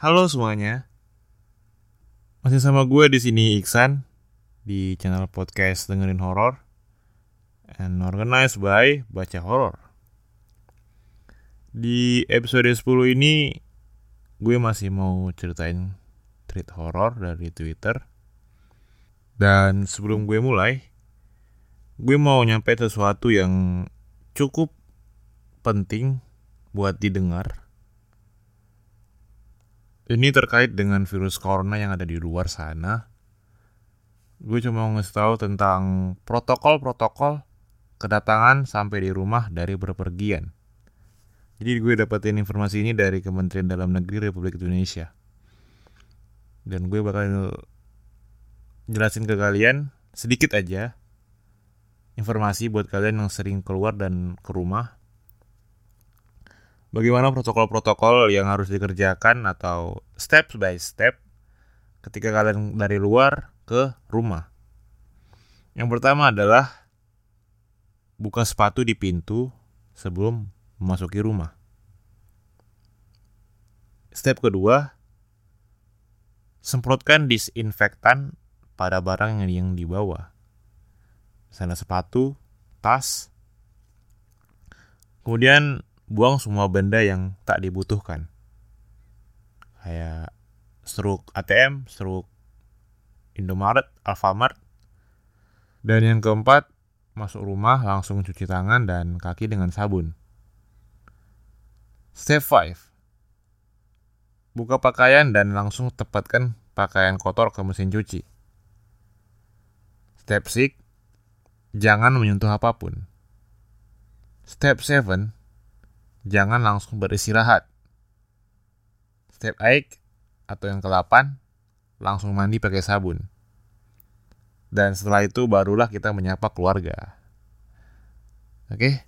Halo semuanya. Masih sama gue di sini Iksan di channel podcast dengerin horor and organized by Baca Horor. Di episode 10 ini gue masih mau ceritain tweet horor dari Twitter. Dan sebelum gue mulai, gue mau nyampe sesuatu yang cukup penting buat didengar. Ini terkait dengan virus corona yang ada di luar sana. Gue cuma mau ngasih tahu tentang protokol-protokol kedatangan sampai di rumah dari berpergian. Jadi gue dapetin informasi ini dari Kementerian Dalam Negeri Republik Indonesia. Dan gue bakal jelasin ke kalian sedikit aja informasi buat kalian yang sering keluar dan ke rumah. Bagaimana protokol-protokol yang harus dikerjakan atau step by step ketika kalian dari luar ke rumah. Yang pertama adalah buka sepatu di pintu sebelum memasuki rumah. Step kedua, semprotkan disinfektan pada barang yang dibawa. Misalnya sepatu, tas. Kemudian buang semua benda yang tak dibutuhkan. Kayak struk ATM, struk Indomaret, Alfamart. Dan yang keempat, masuk rumah langsung cuci tangan dan kaki dengan sabun. Step 5. Buka pakaian dan langsung tepatkan pakaian kotor ke mesin cuci. Step 6. Jangan menyentuh apa pun. Step 7. Jangan langsung beristirahat. Step 8 atau yang ke-8, langsung mandi pakai sabun. Dan setelah itu barulah kita menyapa keluarga. Oke?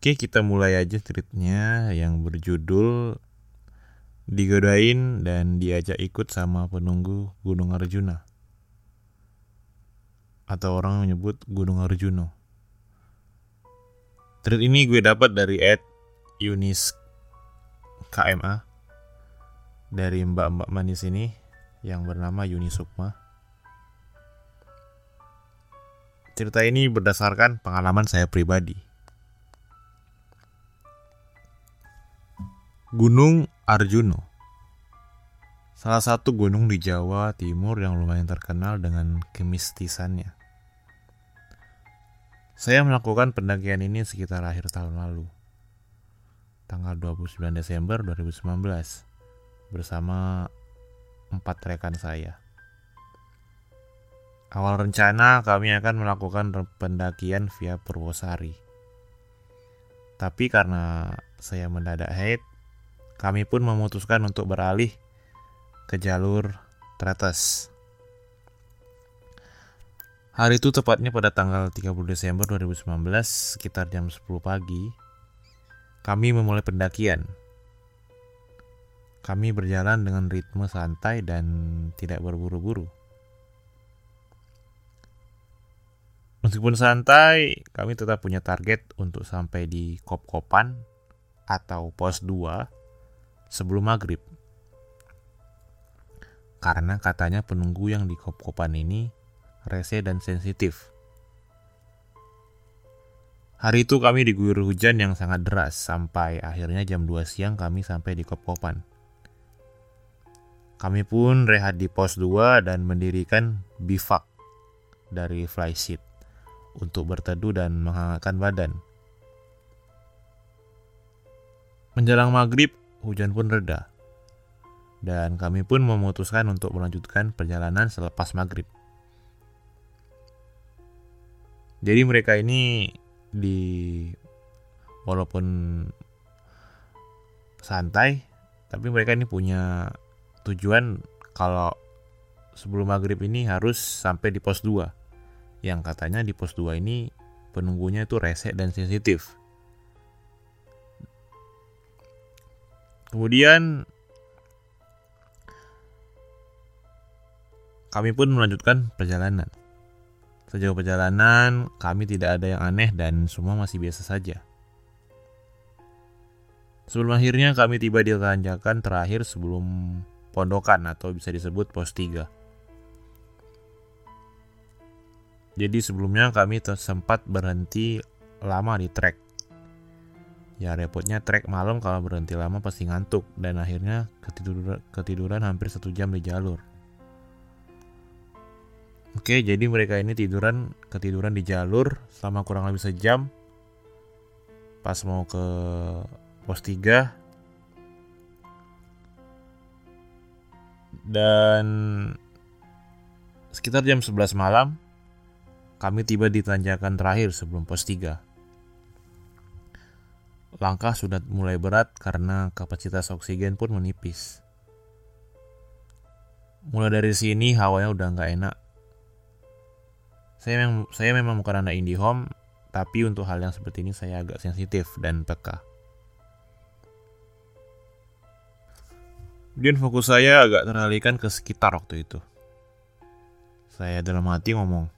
Oke, kita mulai aja ceritanya yang berjudul digodain dan diajak ikut sama penunggu Gunung Arjuna. Atau orang menyebut Gunung Arjuno. Tweet ini gue dapat dari Ed Yunis KMA dari mbak-mbak manis ini yang bernama Yuni Sukma. Cerita ini berdasarkan pengalaman saya pribadi. Gunung Arjuno Salah satu gunung di Jawa Timur yang lumayan terkenal dengan kemistisannya. Saya melakukan pendakian ini sekitar akhir tahun lalu. Tanggal 29 Desember 2019 bersama empat rekan saya. Awal rencana kami akan melakukan pendakian via Purwosari. Tapi karena saya mendadak haid, kami pun memutuskan untuk beralih ke jalur Tretes. Hari itu tepatnya pada tanggal 30 Desember 2019 sekitar jam 10 pagi, kami memulai pendakian. Kami berjalan dengan ritme santai dan tidak berburu-buru. Meskipun santai, kami tetap punya target untuk sampai di Kop-Kopan atau pos 2 sebelum maghrib. Karena katanya penunggu yang di kop-kopan ini rese dan sensitif. Hari itu kami diguyur hujan yang sangat deras sampai akhirnya jam 2 siang kami sampai di kop-kopan. Kami pun rehat di pos 2 dan mendirikan bivak dari flysheet untuk berteduh dan menghangatkan badan. Menjelang maghrib, hujan pun reda. Dan kami pun memutuskan untuk melanjutkan perjalanan selepas maghrib. Jadi mereka ini di walaupun santai, tapi mereka ini punya tujuan kalau sebelum maghrib ini harus sampai di pos 2. Yang katanya di pos 2 ini penunggunya itu rese dan sensitif. Kemudian kami pun melanjutkan perjalanan. Sejauh perjalanan, kami tidak ada yang aneh dan semua masih biasa saja. Sebelum akhirnya kami tiba di tanjakan terakhir sebelum pondokan atau bisa disebut pos 3. Jadi sebelumnya kami sempat berhenti lama di trek. Ya repotnya trek malam kalau berhenti lama pasti ngantuk dan akhirnya ketiduran, ketiduran hampir satu jam di jalur. Oke, jadi mereka ini tiduran ketiduran di jalur selama kurang lebih sejam. Pas mau ke pos 3 dan sekitar jam 11 malam kami tiba di tanjakan terakhir sebelum pos 3. Langkah sudah mulai berat karena kapasitas oksigen pun menipis. Mulai dari sini hawanya udah nggak enak. Saya memang, saya memang bukan anak indie home, tapi untuk hal yang seperti ini saya agak sensitif dan peka. Kemudian fokus saya agak teralihkan ke sekitar waktu itu. Saya dalam hati ngomong,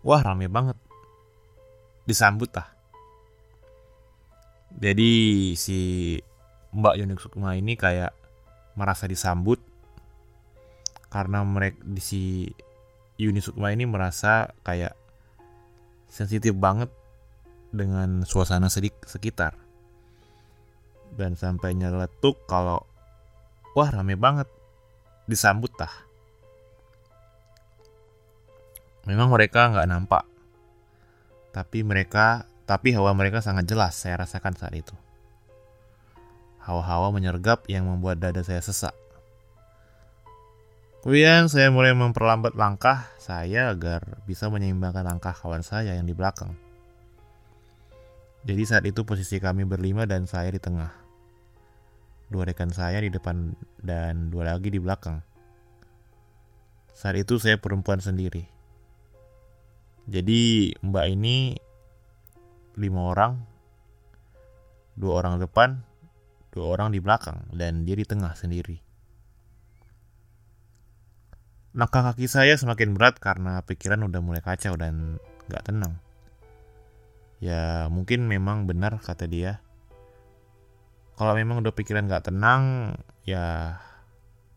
wah rame banget. Disambut lah. Jadi si Mbak Yonik Sukma ini kayak merasa disambut karena mereka di si Yuni Sukma ini merasa kayak sensitif banget dengan suasana sedik sekitar. Dan sampai nyeletuk kalau wah rame banget. Disambut tah. Memang mereka nggak nampak. Tapi mereka tapi hawa mereka sangat jelas saya rasakan saat itu. Hawa-hawa menyergap yang membuat dada saya sesak Kemudian saya mulai memperlambat langkah saya agar bisa menyeimbangkan langkah kawan saya yang di belakang. Jadi saat itu posisi kami berlima dan saya di tengah dua rekan saya di depan dan dua lagi di belakang. Saat itu saya perempuan sendiri. Jadi mbak ini lima orang, dua orang depan, dua orang di belakang, dan dia di tengah sendiri. Langkah kaki saya semakin berat karena pikiran udah mulai kacau dan gak tenang. Ya mungkin memang benar kata dia, kalau memang udah pikiran nggak tenang ya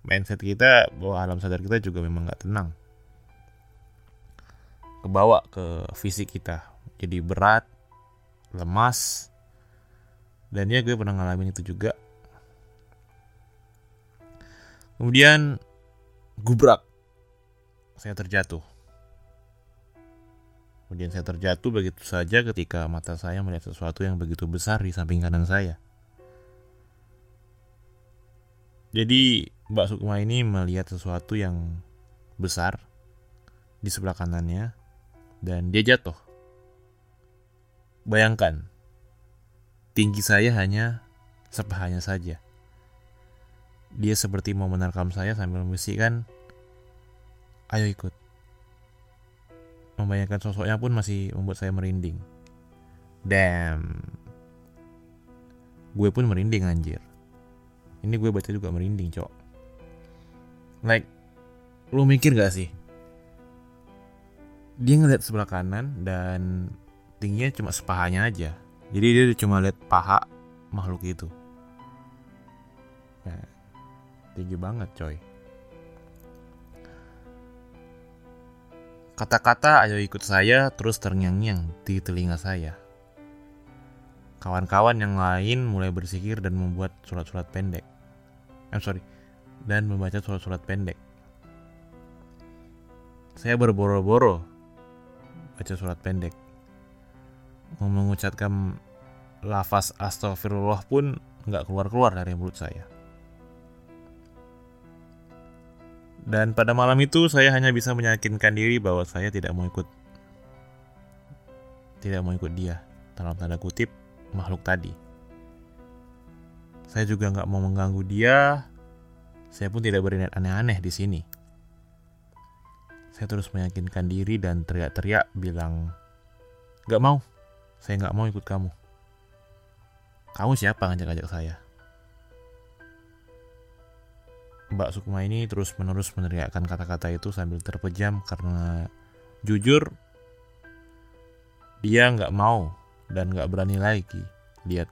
mindset kita bahwa alam sadar kita juga memang nggak tenang. Kebawa ke fisik kita. Jadi berat lemas dan ya gue pernah ngalamin itu juga. Kemudian gubrak saya terjatuh kemudian saya terjatuh begitu saja ketika mata saya melihat sesuatu yang begitu besar di samping kanan saya Jadi Mbak Sukma ini melihat sesuatu yang besar di sebelah kanannya dan dia jatuh. Bayangkan, tinggi saya hanya sepahanya saja. Dia seperti mau menerkam saya sambil membisikkan, ayo ikut. Membayangkan sosoknya pun masih membuat saya merinding. Damn. Gue pun merinding anjir ini gue baca juga merinding cok like lu mikir gak sih dia ngeliat sebelah kanan dan tingginya cuma sepahanya aja jadi dia cuma lihat paha makhluk itu nah, tinggi banget coy Kata-kata ayo ikut saya terus terngiang-ngiang di telinga saya. Kawan-kawan yang lain mulai bersikir dan membuat surat-surat pendek. I'm sorry, dan membaca surat-surat pendek. Saya berboro-boro baca surat pendek. Mengucapkan lafaz astagfirullah pun nggak keluar-keluar dari mulut saya. Dan pada malam itu saya hanya bisa meyakinkan diri bahwa saya tidak mau ikut tidak mau ikut dia dalam tanda kutip makhluk tadi. Saya juga nggak mau mengganggu dia. Saya pun tidak berniat aneh-aneh di sini. Saya terus meyakinkan diri dan teriak-teriak bilang, Gak mau, saya nggak mau ikut kamu. Kamu siapa ngajak-ngajak saya? Mbak Sukma ini terus-menerus meneriakkan kata-kata itu sambil terpejam karena jujur dia nggak mau dan nggak berani lagi lihat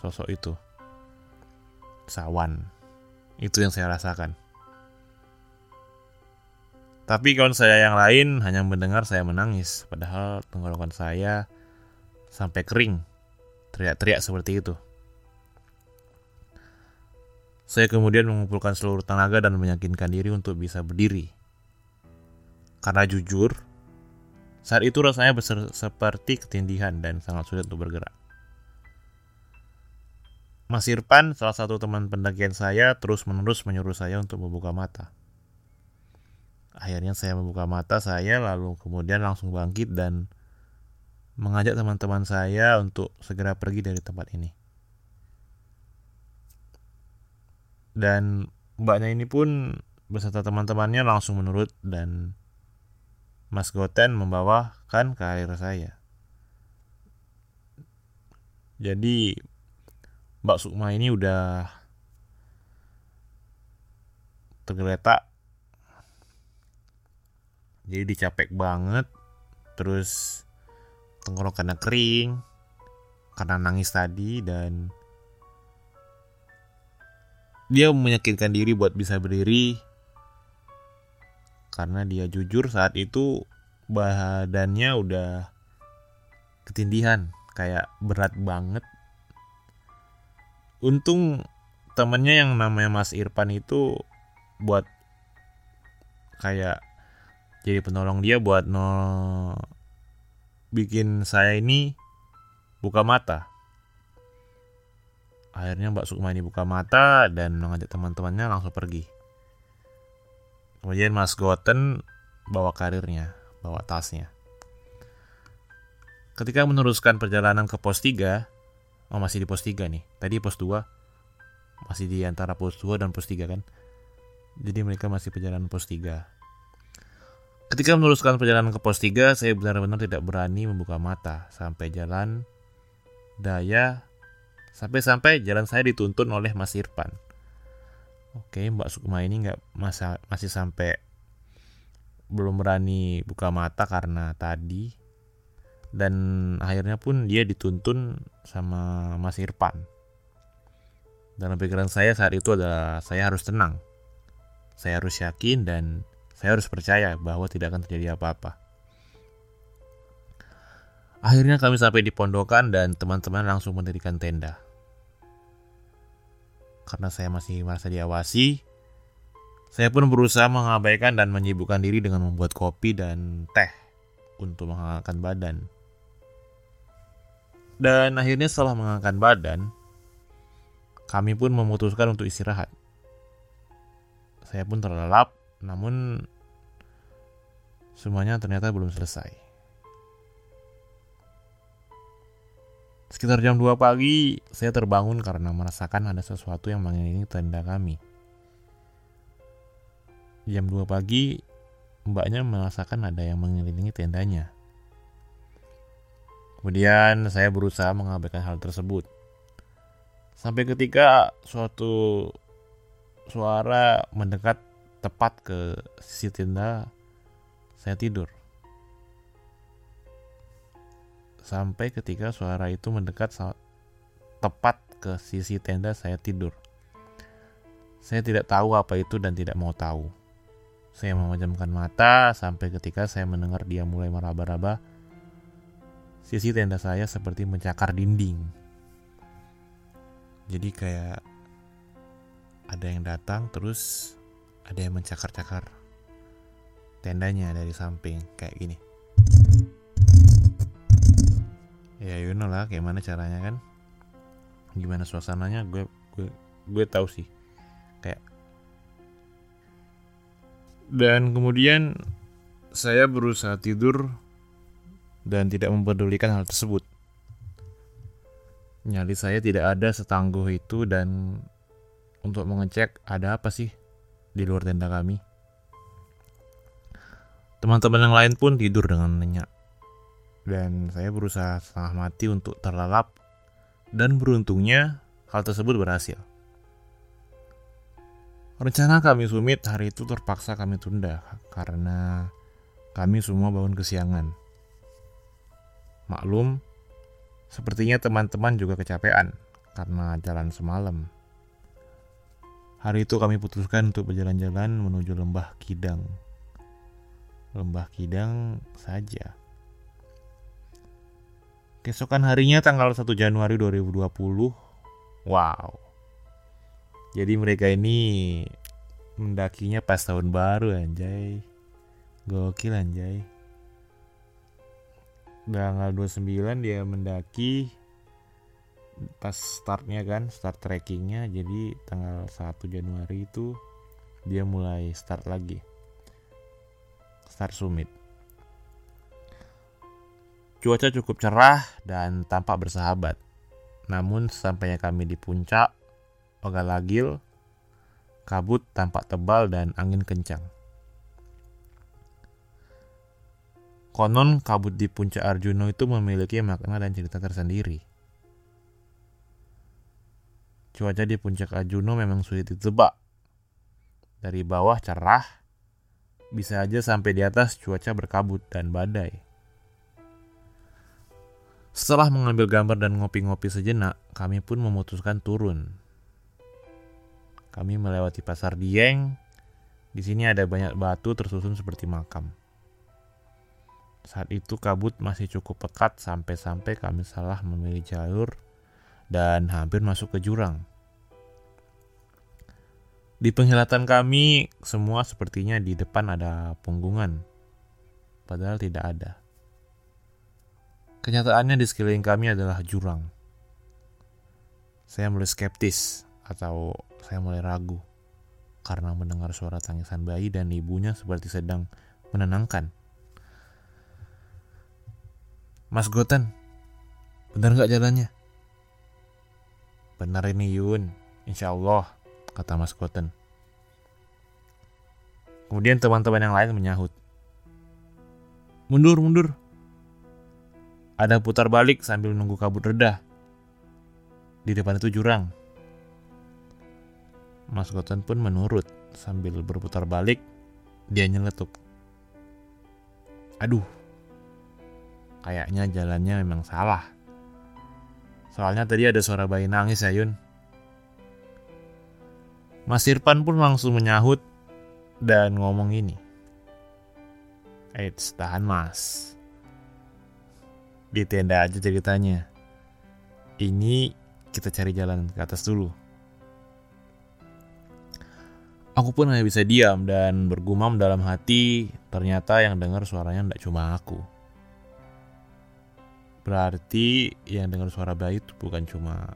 sosok itu. Sawan. Itu yang saya rasakan. Tapi kawan saya yang lain hanya mendengar saya menangis, padahal tenggorokan saya sampai kering. Teriak-teriak seperti itu. Saya kemudian mengumpulkan seluruh tenaga dan meyakinkan diri untuk bisa berdiri. Karena jujur, saat itu rasanya seperti ketindihan dan sangat sulit untuk bergerak. Mas Irfan, salah satu teman pendakian saya, terus-menerus menyuruh saya untuk membuka mata. Akhirnya saya membuka mata saya, lalu kemudian langsung bangkit dan mengajak teman-teman saya untuk segera pergi dari tempat ini. Dan mbaknya ini pun beserta teman-temannya langsung menurut dan Mas Goten membawakan karir saya. Jadi Mbak Sukma ini udah tergeletak jadi dicapek banget terus tenggorokannya kering karena nangis tadi dan dia meyakinkan diri buat bisa berdiri. Karena dia jujur saat itu badannya udah ketindihan kayak berat banget. Untung temennya yang namanya Mas Irfan itu buat kayak jadi penolong dia buat no bikin saya ini buka mata Akhirnya Mbak Sukma ini buka mata dan mengajak teman-temannya langsung pergi. Kemudian Mas Goten bawa karirnya, bawa tasnya. Ketika meneruskan perjalanan ke pos 3, oh masih di pos 3 nih. Tadi pos 2, masih di antara pos 2 dan pos 3 kan. Jadi mereka masih perjalanan pos 3. Ketika meneruskan perjalanan ke pos 3, saya benar-benar tidak berani membuka mata sampai jalan daya Sampai-sampai jalan saya dituntun oleh Mas Irfan. Oke, Mbak Sukma ini nggak masa masih sampai belum berani buka mata karena tadi dan akhirnya pun dia dituntun sama Mas Irfan. Dalam pikiran saya saat itu adalah saya harus tenang. Saya harus yakin dan saya harus percaya bahwa tidak akan terjadi apa-apa. Akhirnya kami sampai di pondokan dan teman-teman langsung mendirikan tenda karena saya masih merasa diawasi, saya pun berusaha mengabaikan dan menyibukkan diri dengan membuat kopi dan teh untuk menghangatkan badan. Dan akhirnya setelah menghangatkan badan, kami pun memutuskan untuk istirahat. Saya pun terlelap, namun semuanya ternyata belum selesai. Sekitar jam 2 pagi, saya terbangun karena merasakan ada sesuatu yang mengelilingi tenda kami. Jam 2 pagi, mbaknya merasakan ada yang mengelilingi tendanya. Kemudian saya berusaha mengabaikan hal tersebut. Sampai ketika suatu suara mendekat tepat ke sisi tenda, saya tidur. Sampai ketika suara itu mendekat tepat ke sisi tenda saya tidur. Saya tidak tahu apa itu dan tidak mau tahu. Saya memejamkan mata sampai ketika saya mendengar dia mulai meraba-raba. Sisi tenda saya seperti mencakar dinding. Jadi kayak ada yang datang terus ada yang mencakar-cakar tendanya dari samping kayak gini ya you know lah kayak mana caranya kan. Gimana suasananya gue gue gue tahu sih. Kayak dan kemudian saya berusaha tidur dan tidak mempedulikan hal tersebut. Nyali saya tidak ada setangguh itu dan untuk mengecek ada apa sih di luar tenda kami. Teman-teman yang lain pun tidur dengan nyenyak dan saya berusaha setengah mati untuk terlelap dan beruntungnya hal tersebut berhasil. Rencana kami sumit hari itu terpaksa kami tunda karena kami semua bangun kesiangan. Maklum, sepertinya teman-teman juga kecapean karena jalan semalam. Hari itu kami putuskan untuk berjalan-jalan menuju lembah Kidang. Lembah Kidang saja. Keesokan harinya tanggal 1 Januari 2020. Wow. Jadi mereka ini mendakinya pas tahun baru anjay. Gokil anjay. Tanggal 29 dia mendaki pas startnya kan start trekkingnya jadi tanggal 1 Januari itu dia mulai start lagi start summit cuaca cukup cerah dan tampak bersahabat namun sampainya kami di puncak Ogalagil kabut tampak tebal dan angin kencang Konon kabut di puncak Arjuno itu memiliki makna dan cerita tersendiri. Cuaca di puncak Arjuno memang sulit ditebak. Dari bawah cerah, bisa aja sampai di atas cuaca berkabut dan badai. Setelah mengambil gambar dan ngopi-ngopi sejenak, kami pun memutuskan turun. Kami melewati pasar Dieng. Di sini ada banyak batu tersusun seperti makam. Saat itu kabut masih cukup pekat sampai-sampai kami salah memilih jalur dan hampir masuk ke jurang. Di penghilatan kami, semua sepertinya di depan ada punggungan, padahal tidak ada. Kenyataannya di sekeliling kami adalah jurang. Saya mulai skeptis atau saya mulai ragu karena mendengar suara tangisan bayi dan ibunya seperti sedang menenangkan. Mas Goten, benar nggak jalannya? Benar ini Yun, insya Allah, kata Mas Goten. Kemudian teman-teman yang lain menyahut. Mundur, mundur. Ada putar balik sambil nunggu kabut reda. Di depan itu jurang. Mas Goten pun menurut sambil berputar balik. Dia nyeletuk. Aduh, Kayaknya jalannya memang salah. Soalnya tadi ada suara bayi nangis ya Yun. Mas Irfan pun langsung menyahut dan ngomong ini. Eits, tahan mas. Di tenda aja ceritanya. Ini kita cari jalan ke atas dulu. Aku pun hanya bisa diam dan bergumam dalam hati, ternyata yang dengar suaranya tidak cuma aku. Berarti yang dengar suara bayi itu bukan cuma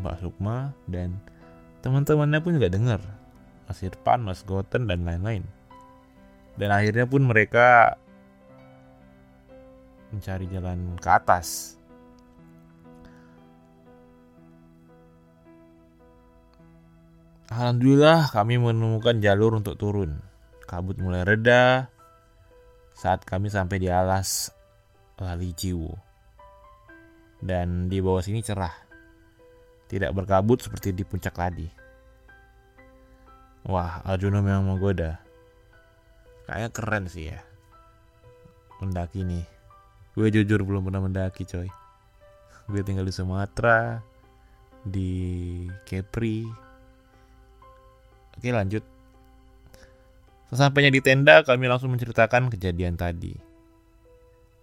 Mbak Sukma dan teman-temannya pun juga dengar. Mas Irfan, Mas Goten dan lain-lain. Dan akhirnya pun mereka mencari jalan ke atas. Alhamdulillah kami menemukan jalur untuk turun. Kabut mulai reda saat kami sampai di alas Lali Jiwo dan di bawah sini cerah. Tidak berkabut seperti di puncak tadi. Wah, Arjuna memang menggoda. Kayaknya keren sih ya. Mendaki nih. Gue jujur belum pernah mendaki coy. Gue tinggal di Sumatera, di Kepri. Oke lanjut. Sesampainya di tenda, kami langsung menceritakan kejadian tadi.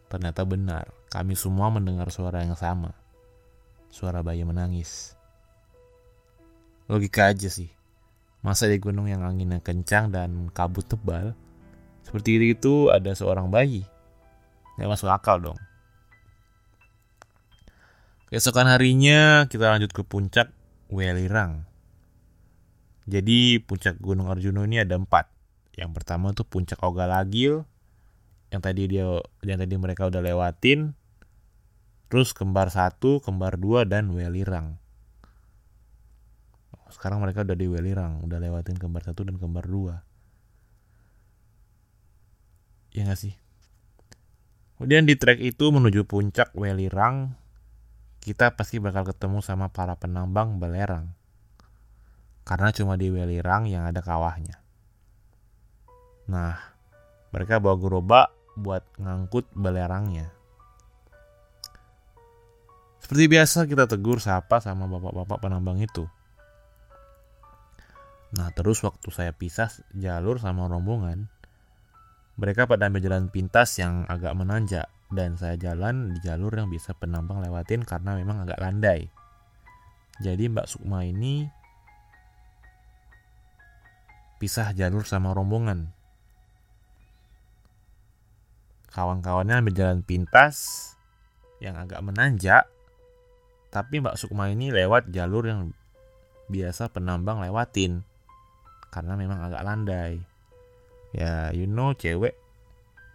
Ternyata benar, kami semua mendengar suara yang sama. Suara bayi menangis. Logika aja sih. Masa di gunung yang anginnya kencang dan kabut tebal, seperti itu ada seorang bayi. Gak masuk akal dong. Keesokan harinya kita lanjut ke puncak Welirang. Jadi puncak Gunung Arjuna ini ada empat. Yang pertama tuh puncak Ogalagil, yang tadi dia yang tadi mereka udah lewatin terus kembar satu kembar dua dan welirang sekarang mereka udah di welirang udah lewatin kembar satu dan kembar dua ya gak sih kemudian di trek itu menuju puncak welirang kita pasti bakal ketemu sama para penambang belerang karena cuma di welirang yang ada kawahnya nah mereka bawa gerobak buat ngangkut belerangnya. Seperti biasa kita tegur sapa sama bapak-bapak penambang itu. Nah terus waktu saya pisah jalur sama rombongan, mereka pada ambil jalan pintas yang agak menanjak dan saya jalan di jalur yang bisa penambang lewatin karena memang agak landai. Jadi Mbak Sukma ini pisah jalur sama rombongan. Kawan-kawannya ambil jalan pintas yang agak menanjak tapi Mbak Sukma ini lewat jalur yang biasa penambang lewatin. Karena memang agak landai. Ya, you know cewek.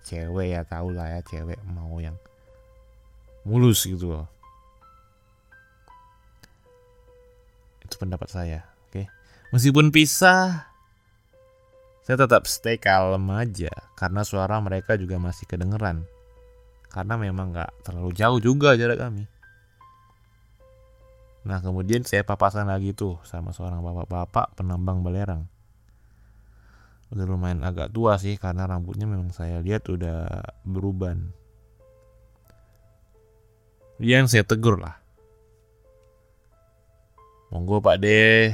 Cewek ya tau lah ya cewek mau yang mulus gitu loh. Itu pendapat saya, oke. Okay? Meskipun pisah, saya tetap stay kalem aja karena suara mereka juga masih kedengeran. Karena memang nggak terlalu jauh juga jarak kami. Nah kemudian saya papasan lagi tuh sama seorang bapak-bapak penambang belerang. Udah lumayan agak tua sih karena rambutnya memang saya lihat udah beruban. Yang saya tegur lah. Monggo Pak De.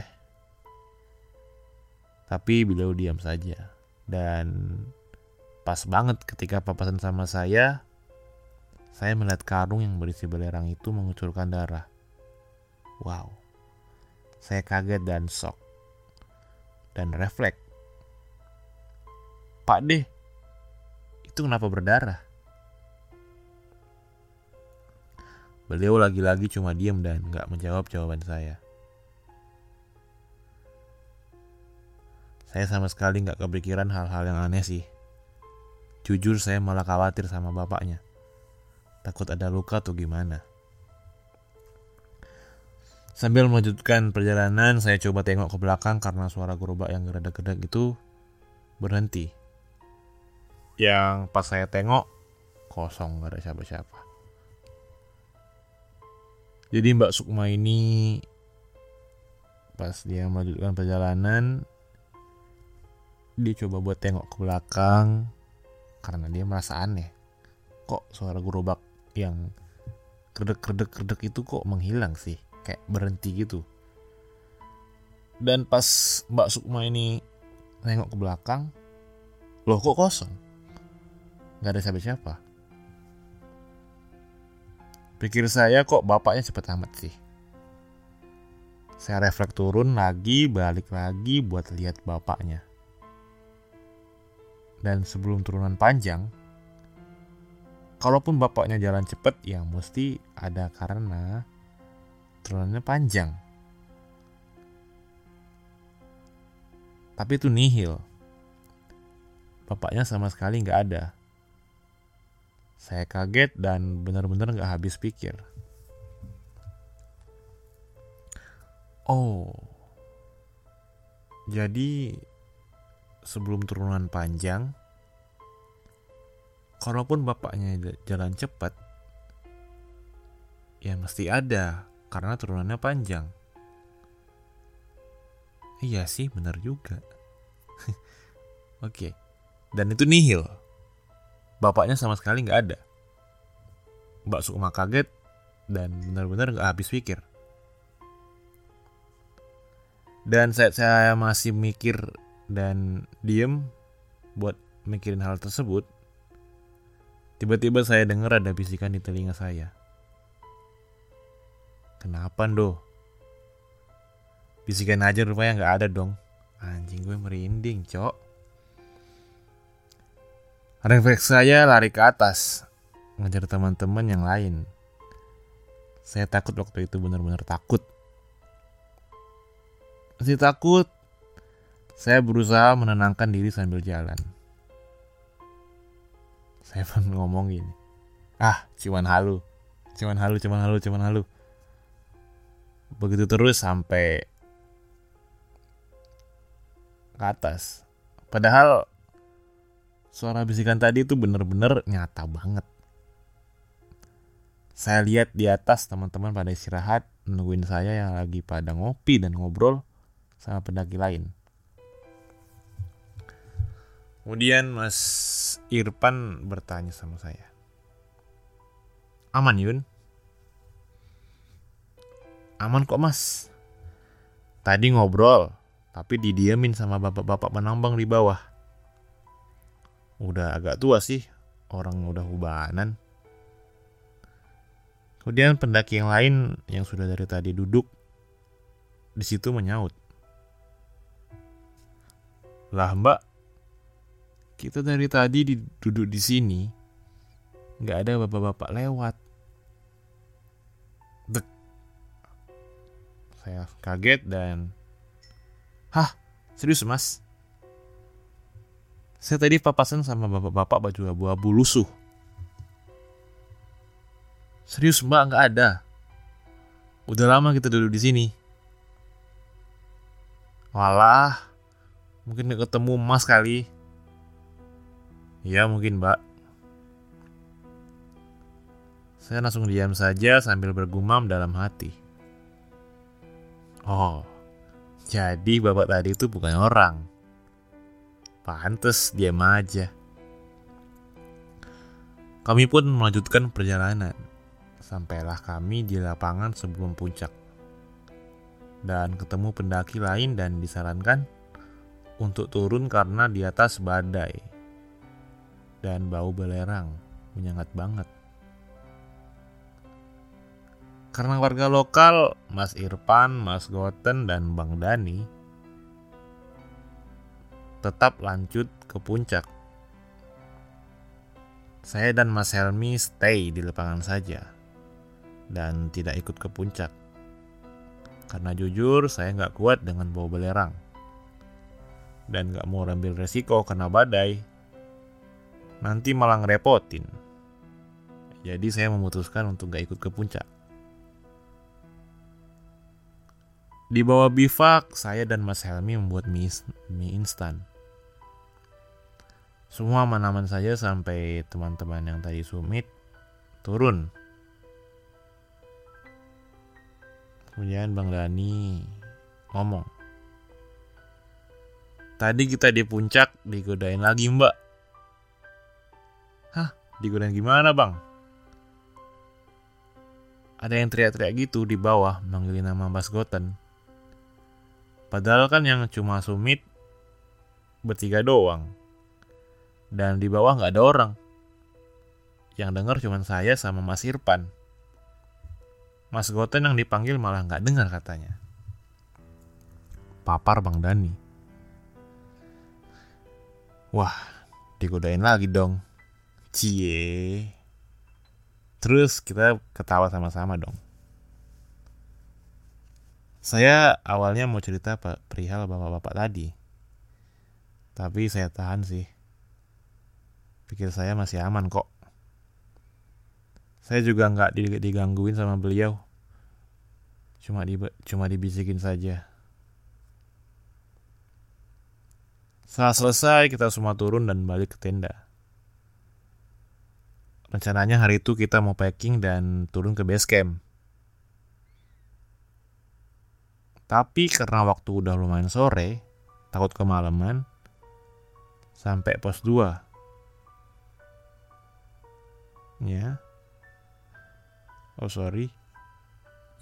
Tapi beliau diam saja. Dan pas banget ketika papasan sama saya, saya melihat karung yang berisi belerang itu mengucurkan darah. Wow, saya kaget dan shock. Dan refleks. Pak deh, itu kenapa berdarah? Beliau lagi-lagi cuma diam dan gak menjawab jawaban saya. Saya sama sekali gak kepikiran hal-hal yang aneh sih. Jujur saya malah khawatir sama bapaknya. Takut ada luka atau gimana. Sambil melanjutkan perjalanan, saya coba tengok ke belakang karena suara gerobak yang gerak-gerak itu berhenti. Yang pas saya tengok, kosong, gak ada siapa-siapa. Jadi Mbak Sukma ini pas dia melanjutkan perjalanan, dia coba buat tengok ke belakang karena dia merasa aneh. Kok suara gerobak yang kredek-kredek-kredek itu kok menghilang sih? kayak berhenti gitu dan pas Mbak Sukma ini nengok ke belakang loh kok kosong nggak ada siapa-siapa pikir saya kok bapaknya cepet amat sih saya refleks turun lagi balik lagi buat lihat bapaknya dan sebelum turunan panjang kalaupun bapaknya jalan cepet ya mesti ada karena turunannya panjang. Tapi itu nihil. Bapaknya sama sekali nggak ada. Saya kaget dan benar-benar nggak habis pikir. Oh, jadi sebelum turunan panjang, kalaupun bapaknya jalan cepat, ya mesti ada karena turunannya panjang. Iya sih, benar juga. Oke, dan itu nihil. Bapaknya sama sekali nggak ada. Mbak Sukma kaget dan benar-benar nggak habis pikir. Dan saat saya masih mikir dan diem buat mikirin hal tersebut, tiba-tiba saya dengar ada bisikan di telinga saya. Kenapa do? Bisikan aja rupanya nggak ada dong. Anjing gue merinding, cok. Refleks saya lari ke atas, ngejar teman-teman yang lain. Saya takut waktu itu benar-benar takut. Masih takut. Saya berusaha menenangkan diri sambil jalan. Saya pun ngomong gini. Ah, cuman halu. Cuman halu, cuman halu, cuman halu begitu terus sampai ke atas. Padahal suara bisikan tadi itu bener-bener nyata banget. Saya lihat di atas teman-teman pada istirahat nungguin saya yang lagi pada ngopi dan ngobrol sama pendaki lain. Kemudian Mas Irfan bertanya sama saya. Aman Yun? Aman kok mas. Tadi ngobrol, tapi didiamin sama bapak-bapak penambang di bawah. Udah agak tua sih, orang udah ubanan. Kemudian pendaki yang lain yang sudah dari tadi duduk di situ menyaut. Lah mbak, kita dari tadi duduk di sini, nggak ada bapak-bapak lewat. Dek. Saya kaget dan, hah, serius mas? Saya tadi papasan sama bapak-bapak baju abu-abu lusuh. Serius mbak nggak ada. Udah lama kita duduk di sini. Walah, Mungkin gak ketemu emas kali. Ya mungkin mbak. Saya langsung diam saja sambil bergumam dalam hati. Oh, jadi bapak tadi itu bukan orang. Pantes diam aja. Kami pun melanjutkan perjalanan. Sampailah kami di lapangan sebelum puncak. Dan ketemu pendaki lain dan disarankan untuk turun karena di atas badai dan bau belerang menyengat banget. Karena warga lokal, Mas Irfan, Mas Goten, dan Bang Dani tetap lanjut ke puncak. Saya dan Mas Helmi stay di lapangan saja dan tidak ikut ke puncak. Karena jujur saya nggak kuat dengan bau belerang dan gak mau ambil resiko kena badai, nanti malah ngerepotin. Jadi saya memutuskan untuk gak ikut ke puncak. Di bawah bivak, saya dan Mas Helmi membuat mie, mie instan. Semua aman-aman saja sampai teman-teman yang tadi sumit turun. Kemudian Bang Dani ngomong, Tadi kita di puncak digodain lagi mbak. Hah? Digodain gimana bang? Ada yang teriak-teriak gitu di bawah manggilin nama Mas Goten. Padahal kan yang cuma Sumit bertiga doang. Dan di bawah nggak ada orang. Yang denger cuma saya sama Mas Irfan. Mas Goten yang dipanggil malah nggak dengar katanya. Papar Bang Dani. Wah, digodain lagi dong. Cie. Terus kita ketawa sama-sama dong. Saya awalnya mau cerita perihal bapak-bapak tadi. Tapi saya tahan sih. Pikir saya masih aman kok. Saya juga nggak digangguin sama beliau. Cuma di cuma dibisikin saja. Setelah selesai, kita semua turun dan balik ke tenda. Rencananya hari itu kita mau packing dan turun ke base camp. Tapi karena waktu udah lumayan sore, takut kemalaman, sampai pos 2. Ya. Oh sorry.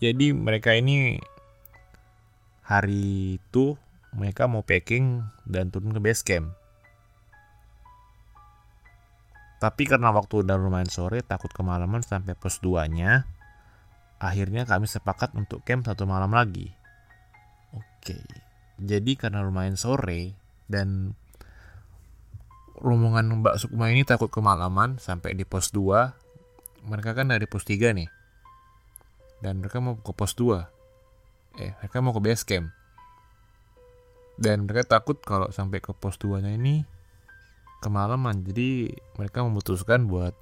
Jadi mereka ini hari itu mereka mau packing dan turun ke base camp. Tapi karena waktu udah lumayan sore, takut kemalaman sampai pos 2-nya, akhirnya kami sepakat untuk camp satu malam lagi. Oke, jadi karena lumayan sore dan rombongan Mbak Sukma ini takut kemalaman sampai di pos 2, mereka kan dari pos 3 nih. Dan mereka mau ke pos 2. Eh, mereka mau ke base camp. Dan mereka takut kalau sampai ke pos 2 nya ini kemalaman. Jadi mereka memutuskan buat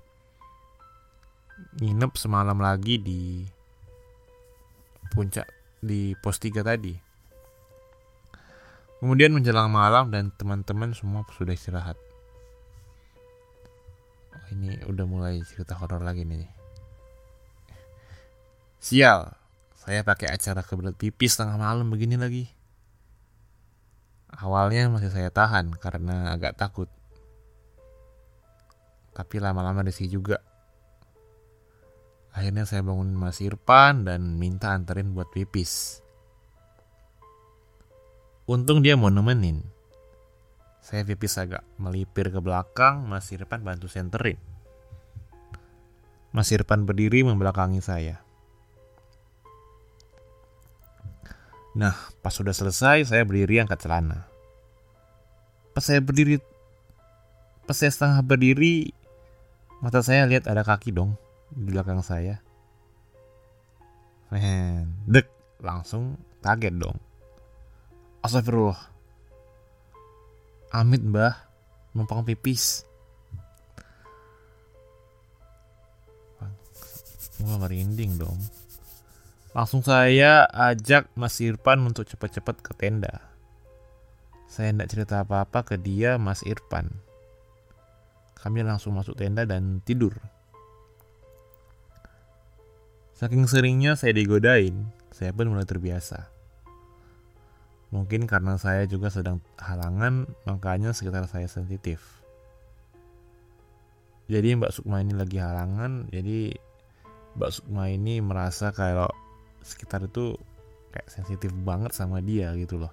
nginep semalam lagi di puncak di pos 3 tadi. Kemudian menjelang malam dan teman-teman semua sudah istirahat ini udah mulai cerita horor lagi nih sial saya pakai acara kebelet pipis tengah malam begini lagi Awalnya masih saya tahan karena agak takut. Tapi lama-lama risih juga. Akhirnya saya bangun Mas Irfan dan minta anterin buat pipis. Untung dia mau nemenin. Saya pipis agak melipir ke belakang, Mas Irfan bantu senterin. Mas Irfan berdiri membelakangi saya. Nah, pas sudah selesai, saya berdiri angkat celana. Pas saya berdiri, pas saya setengah berdiri, mata saya lihat ada kaki dong di belakang saya. Men, dek, langsung kaget dong. Astagfirullah. Amit mbah, numpang pipis. Wah merinding dong. Langsung saya ajak Mas Irfan untuk cepat-cepat ke tenda. Saya tidak cerita apa-apa ke dia Mas Irfan. Kami langsung masuk tenda dan tidur. Saking seringnya saya digodain, saya pun mulai terbiasa. Mungkin karena saya juga sedang halangan, makanya sekitar saya sensitif. Jadi Mbak Sukma ini lagi halangan, jadi Mbak Sukma ini merasa kalau sekitar itu kayak sensitif banget sama dia gitu loh.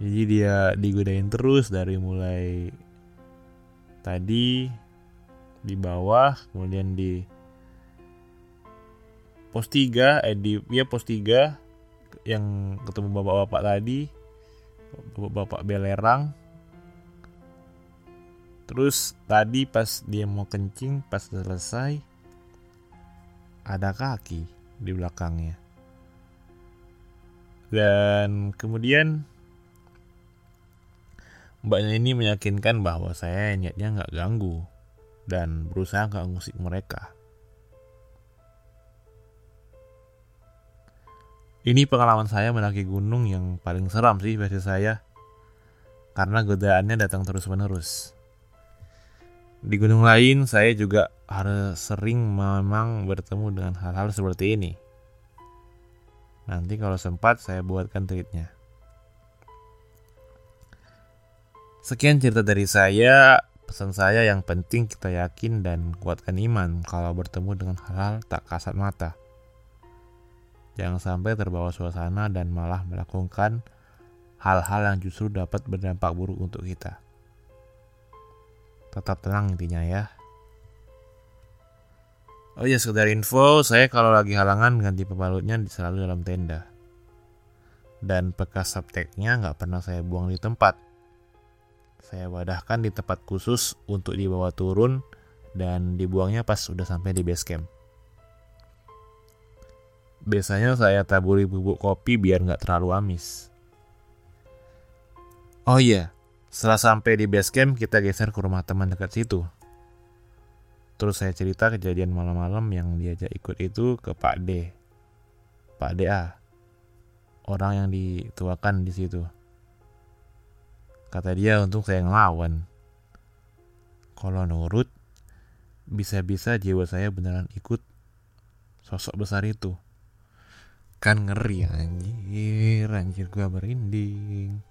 Jadi dia digodain terus dari mulai tadi di bawah, kemudian di pos 3, eh di ya pos 3 yang ketemu bapak-bapak tadi bapak-bapak belerang. Terus tadi pas dia mau kencing pas selesai ada kaki di belakangnya. Dan kemudian mbaknya ini meyakinkan bahwa saya niatnya nggak ganggu dan berusaha nggak ngusik mereka Ini pengalaman saya mendaki gunung yang paling seram sih versi saya. Karena godaannya datang terus-menerus. Di gunung lain saya juga harus sering memang bertemu dengan hal-hal seperti ini. Nanti kalau sempat saya buatkan tweetnya. Sekian cerita dari saya. Pesan saya yang penting kita yakin dan kuatkan iman kalau bertemu dengan hal-hal tak kasat mata. Jangan sampai terbawa suasana dan malah melakukan hal-hal yang justru dapat berdampak buruk untuk kita. Tetap tenang intinya ya. Oh ya sekedar info, saya kalau lagi halangan ganti pembalutnya selalu dalam tenda. Dan bekas subteknya nggak pernah saya buang di tempat. Saya wadahkan di tempat khusus untuk dibawa turun dan dibuangnya pas sudah sampai di base camp. Biasanya saya taburi bubuk kopi biar nggak terlalu amis. Oh iya, setelah sampai di base camp kita geser ke rumah teman dekat situ. Terus saya cerita kejadian malam-malam yang diajak ikut itu ke Pak D. Pak DA. Orang yang dituakan di situ. Kata dia untuk saya ngelawan. Kalau nurut, bisa-bisa jiwa saya beneran ikut sosok besar itu kan ngeri anjir. Anjir gua merinding.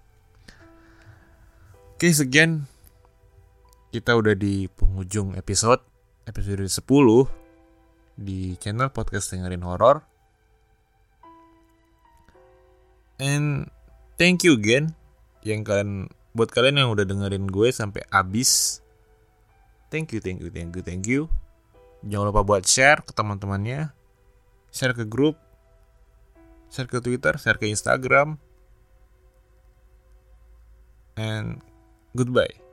Oke sekian. Kita udah di penghujung episode episode 10 di channel podcast dengerin horor. And thank you again yang kalian buat kalian yang udah dengerin gue sampai abis thank you thank you thank you thank you. Jangan lupa buat share ke teman-temannya. Share ke grup share ke Twitter, share ke Instagram. And goodbye.